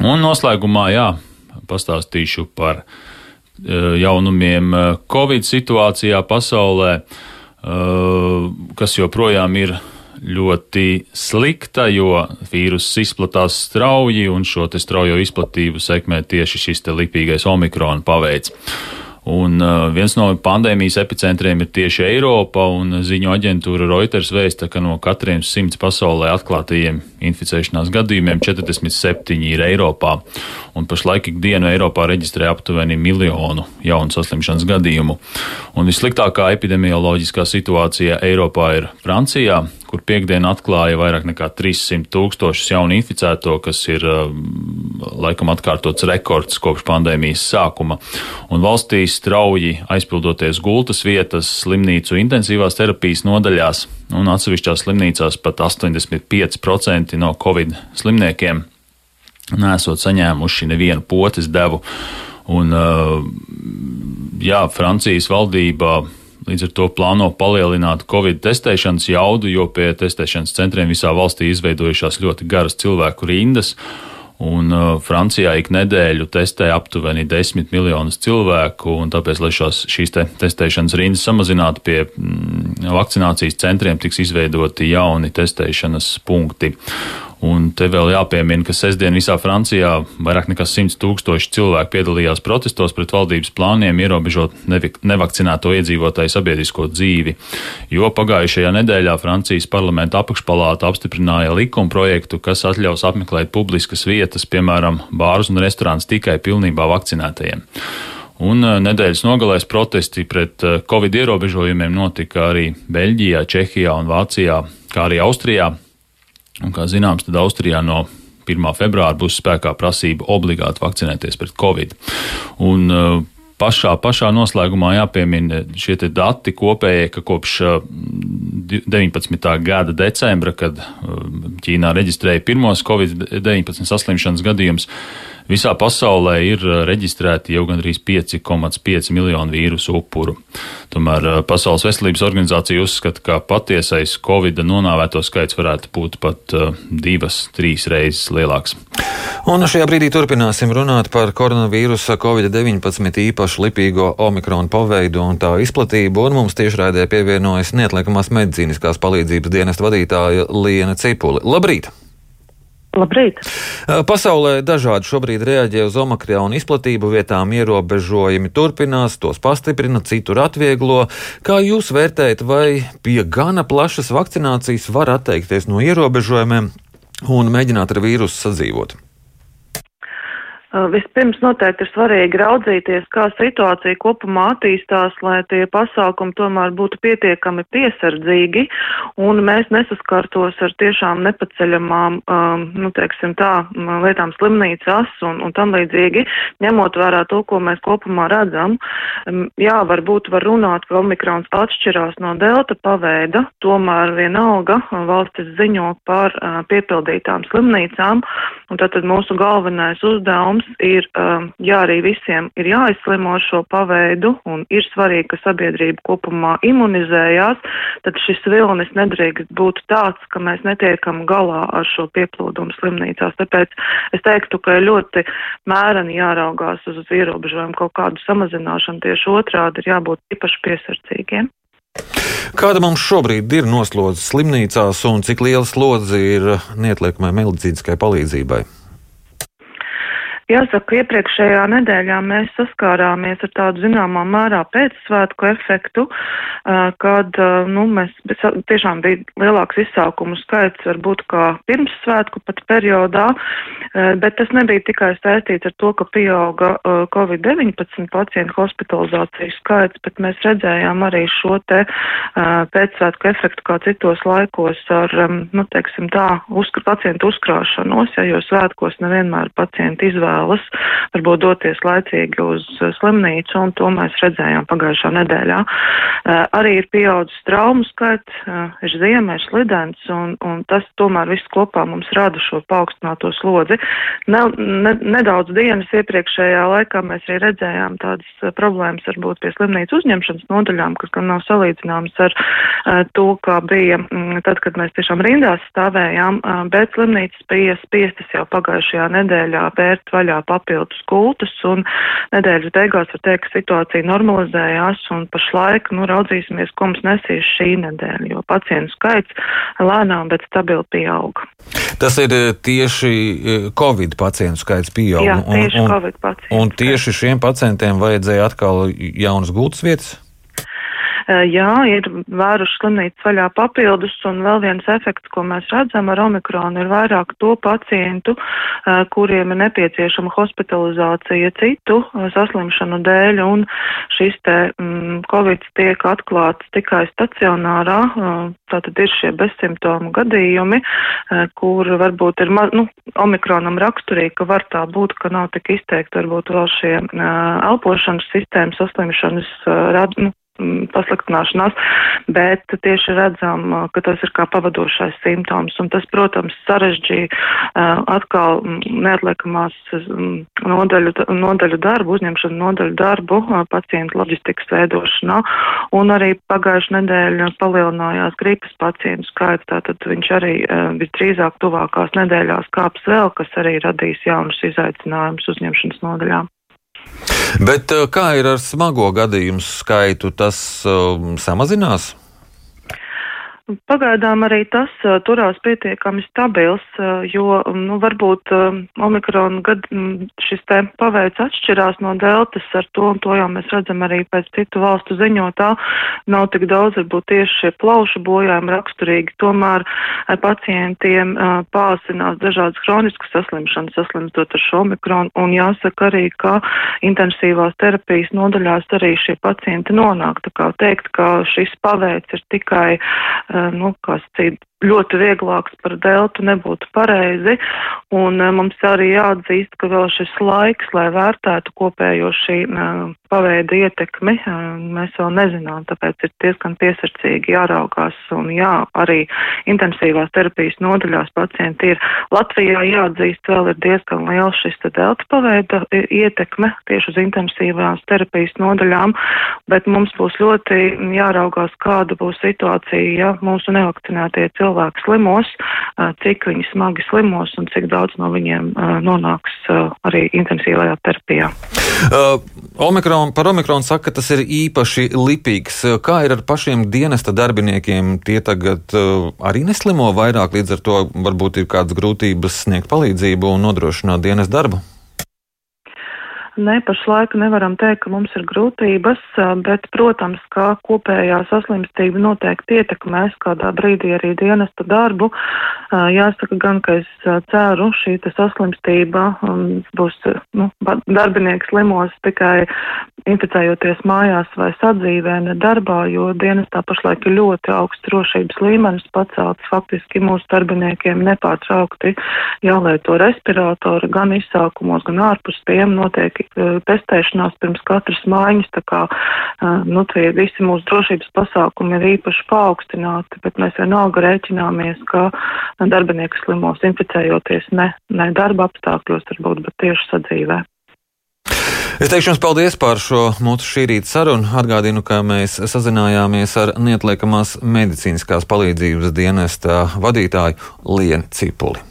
Un noslēgumā, jā, pastāstīšu par jaunumiem Covid situācijā pasaulē, kas joprojām ir ļoti slikta, jo vīruss izplatās strauji, un šo straujo izplatību sekmē tieši šis lipīgais omikrona paveids. Un uh, viens no pandēmijas epicentriem ir tieši Eiropa, un ziņu aģentūra Reuters vēsta, ka no katriem simts pasaulē atklātajiem inficēšanās gadījumiem 47 ir Eiropā, un pašlaik ikdienu Eiropā reģistrē aptuveni miljonu jaunu saslimšanas gadījumu. Un vissliktākā epidemioloģiskā situācija Eiropā ir Francijā, kur piekdien atklāja vairāk nekā 300 tūkstošus jaunu inficēto, kas ir um, laikam atkārtots rekords kopš pandēmijas sākuma. Un valstī strauji aizpildoties gultas vietas slimnīcu intensīvās terapijas nodaļās, un atsevišķās slimnīcās pat 85% no covid slimniekiem nesot saņēmuši nevienu potes devu. Un, uh, jā, Francijas valdība Līdz ar to plāno palielināt Covid testēšanas jaudu, jo pie testēšanas centriem visā valstī izveidojušās ļoti garas cilvēku rindas. Un uh, Francijā ik nedēļu testē aptuveni 10 miljonus cilvēku, un tāpēc, lai šos, šīs te testēšanas rindas samazinātu, pie mm, vakcinācijas centriem tiks izveidoti jauni testēšanas punkti. Un te vēl jāpiemina, ka sestdien visā Francijā vairāk nekā 100 tūkstoši cilvēku piedalījās protestos pret valdības plāniem ierobežot nevakcinēto iedzīvotāju sabiedrisko dzīvi, jo pagājušajā nedēļā Francijas parlamenta apakšpalāta apstiprināja likuma projektu, kas atļaus apmeklēt publiskas vietas, piemēram, bārus un restorāns tikai pilnībā vakcinētajiem. Un eh, nedēļas nogalēs protesti pret eh, covid ierobežojumiem notika arī Beļģijā, Čehijā un Vācijā, kā arī Austrijā. Un, kā zināms, tad Austrijā no 1. februāra būs spēkā prasība obligāti vakcinēties pret covid. Un, uh, pašā, pašā noslēgumā jāpiemina šie dati kopējie, ka kopš 19. Uh, gada decembra, kad uh, Ķīnā reģistrēja pirmos Covid-19 saslimšanas gadījumus, Visā pasaulē ir uh, reģistrēti jau gandrīz 5,5 miljonu vīrusu upuru. Tomēr Pasaules veselības organizācija uzskata, ka patiesais Covid nonāvēto skaits varētu būt pat divas, trīs reizes lielāks. Un šajā brīdī turpināsim runāt par koronavīrusa Covid-19 īpašu lipīgo omikronu paveidu un tā izplatību, un mums tiešraidē pievienojas neatliekamās medicīniskās palīdzības dienesta vadītāja Liena Cipuli. Labrīt! Labrīt! Pasaulē dažādi šobrīd reaģē uz omakrona izplatību, vietām ierobežojumi turpinās, tos pastiprina, citur atvieglo. Kā jūs vērtējat, vai pie gana plašas vakcinācijas var atteikties no ierobežojumiem un mēģināt ar vīrusu sadzīvot? Vispirms noteikti ir svarīgi raudzīties, kā situācija kopumā attīstās, lai tie pasākumi tomēr būtu pietiekami piesardzīgi un mēs nesaskartos ar tiešām nepaceļamām, nu, teiksim tā, lietām slimnīcas un, un tam līdzīgi, ņemot vērā to, ko mēs kopumā redzam. Jā, varbūt var runāt, ka omikrons atšķirās no delta paveida, tomēr vienalga valstis ziņo par piepildītām slimnīcām, un tātad mūsu galvenais uzdevums mums ir, um, jā, arī visiem ir jāizslimo šo paveidu un ir svarīgi, ka sabiedrība kopumā imunizējās, tad šis vilnis nedrīkst būt tāds, ka mēs netiekam galā ar šo pieplūdumu slimnīcās. Tāpēc es teiktu, ka ir ļoti mēreni jāraugās uz ierobežojumu kaut kādu samazināšanu. Tieši otrādi ir jābūt īpaši piesardzīgiem. Kāda mums šobrīd ir noslodze slimnīcās un cik liela slodze ir neatliekamai medicīniskai palīdzībai? Jāsaka, iepriekšējā nedēļā mēs saskārāmies ar tādu zināmā mērā pēcsvētku efektu, kad nu, mēs tiešām bija lielāks izsaukumu skaits varbūt kā pirmssvētku pat periodā, bet tas nebija tikai saistīts ar to, ka pieauga Covid-19 pacientu hospitalizāciju skaits, bet mēs redzējām arī šo te pēcsvētku efektu kā citos laikos ar, nu, teiksim tā, uzkra, pacientu uzkrāšanos, ja, jo svētkos nevienmēr pacienti izvēlas nevēlas varbūt doties laicīgi uz slimnīcu, un to mēs redzējām pagājušā nedēļā. Arī ir pieaudzis traumu skaits, ir ziema, ir slidens, un, un tas tomēr viss kopā mums rada šo paaugstināto slodzi. Ne, ne, nedaudz dienas iepriekšējā laikā mēs arī redzējām tādas problēmas varbūt pie slimnīcu uzņemšanas nodaļām, kas gan nav salīdzināmas ar to, kā bija tad, kad mēs tiešām rindās stāvējām, bet slimnīcas bija spiestas jau pagājušajā nedēļā vērt vaļā papildus kultus, un nedēļas beigās var teikt, ka situācija normalizējās, un pašlaik, nu, raudzīsimies, ko mums nesīs šī nedēļa, jo pacientu skaits lēnām, bet stabili pieaug. Tas ir tieši Covid pacientu skaits pieaug. Jā, tieši un, Covid pacientu. Un tieši šiem pacientiem vajadzēja atkal jaunas gultas vietas? Jā, ir vēruši slimnīcas vaļā papildus, un vēl viens efekts, ko mēs redzam ar omikronu, ir vairāk to pacientu, kuriem ir nepieciešama hospitalizācija citu saslimšanu dēļ, un šis te mm, Covid tiek atklāts tikai stacionārā, tātad ir šie bezsimptomu gadījumi, kur varbūt ir, nu, omikronam raksturīgi, ka var tā būt, ka nav tik izteikti varbūt vēl šie elpošanas sistēmas saslimšanas, nu, Mm, pasliktināšanās, bet tieši redzam, uh, ka tas ir kā pavadošais simptoms, un tas, protams, sarežģīja uh, atkal mm, neatliekamās mm, nodaļu, nodaļu darbu, uzņemšanu nodaļu darbu uh, pacientu loģistikas veidošanā, un arī pagājušajā nedēļā palielinājās gripas pacientu skaits, tātad viņš arī visdrīzāk tuvākās nedēļās kāps vēl, kas arī radīs jaunus izaicinājumus uzņemšanas nodaļām. Bet eh, kā ir ar smago gadījumu skaitu? Tas um, samazinās? Pagaidām arī tas uh, turās pietiekami stabils, uh, jo nu, varbūt uh, omikrona gad, šis te paveids atšķirās no deltas ar to, un to jau mēs redzam arī pēc citu valstu ziņotā, nav tik daudz varbūt tieši šie plaušu bojājumi raksturīgi, tomēr pacientiem pāsinās dažādas hroniskas saslimšanas, saslimstot ar šo omikronu, un jāsaka arī, ka intensīvās terapijas nodaļās arī šie pacienti nonāk. Tā kā teikt, ka šis paveids ir tikai uh, nu, kas cita ļoti vieglāks par deltu nebūtu pareizi, un mums arī jāatzīst, ka vēl šis laiks, lai vērtētu kopējo šī paveida ietekmi, mēs vēl nezinām, tāpēc ir diezgan piesardzīgi jāraugās, un jā, arī intensīvās terapijas nodaļās pacienti ir. Latvijā jāatzīst vēl ir diezgan liels šis delta paveida ietekme tieši uz intensīvās terapijas nodaļām, bet mums būs ļoti jāraugās, kāda būs situācija, ja mūsu nevakcinētie cilvēki cilvēki slimos, cik viņi smagi slimos un cik daudz no viņiem nonāks arī intensīvajā terapijā. Uh, omikron, par omikronu saka, ka tas ir īpaši lipīgs. Kā ir ar pašiem dienesta darbiniekiem? Tie tagad uh, arī neslimo vairāk, līdz ar to varbūt ir kādas grūtības sniegt palīdzību un nodrošināt dienas darbu. Ne, pašlaik nevaram teikt, ka mums ir grūtības, bet, protams, kā kopējā saslimstība noteikti ietekmēs kādā brīdī arī dienesta darbu. Jāsaka gan, ka es ceru, šī saslimstība būs, nu, darbinieks slimos tikai inficējoties mājās vai sadzīvē, ne darbā, jo dienestā pašlaik ir ļoti augsts drošības līmenis pacelts. Faktiski mūsu darbiniekiem nepārtraukti jālieto respirātori gan izsākumos, gan ārpus tiem notiek testēšanās pirms katras mājas, tā kā, nu, tie visi mūsu drošības pasākumi ir īpaši paaugstināti, bet mēs vienalga rēķināmies, ka darbinieki slimos inficējoties ne, ne darba apstākļos, varbūt, bet tieši sadzīvē. Es teikšu jums paldies par šo mūsu šī rīta sarunu. Atgādinu, ka mēs sazinājāmies ar neatliekamās medicīniskās palīdzības dienesta vadītāju Lienu Cipuli.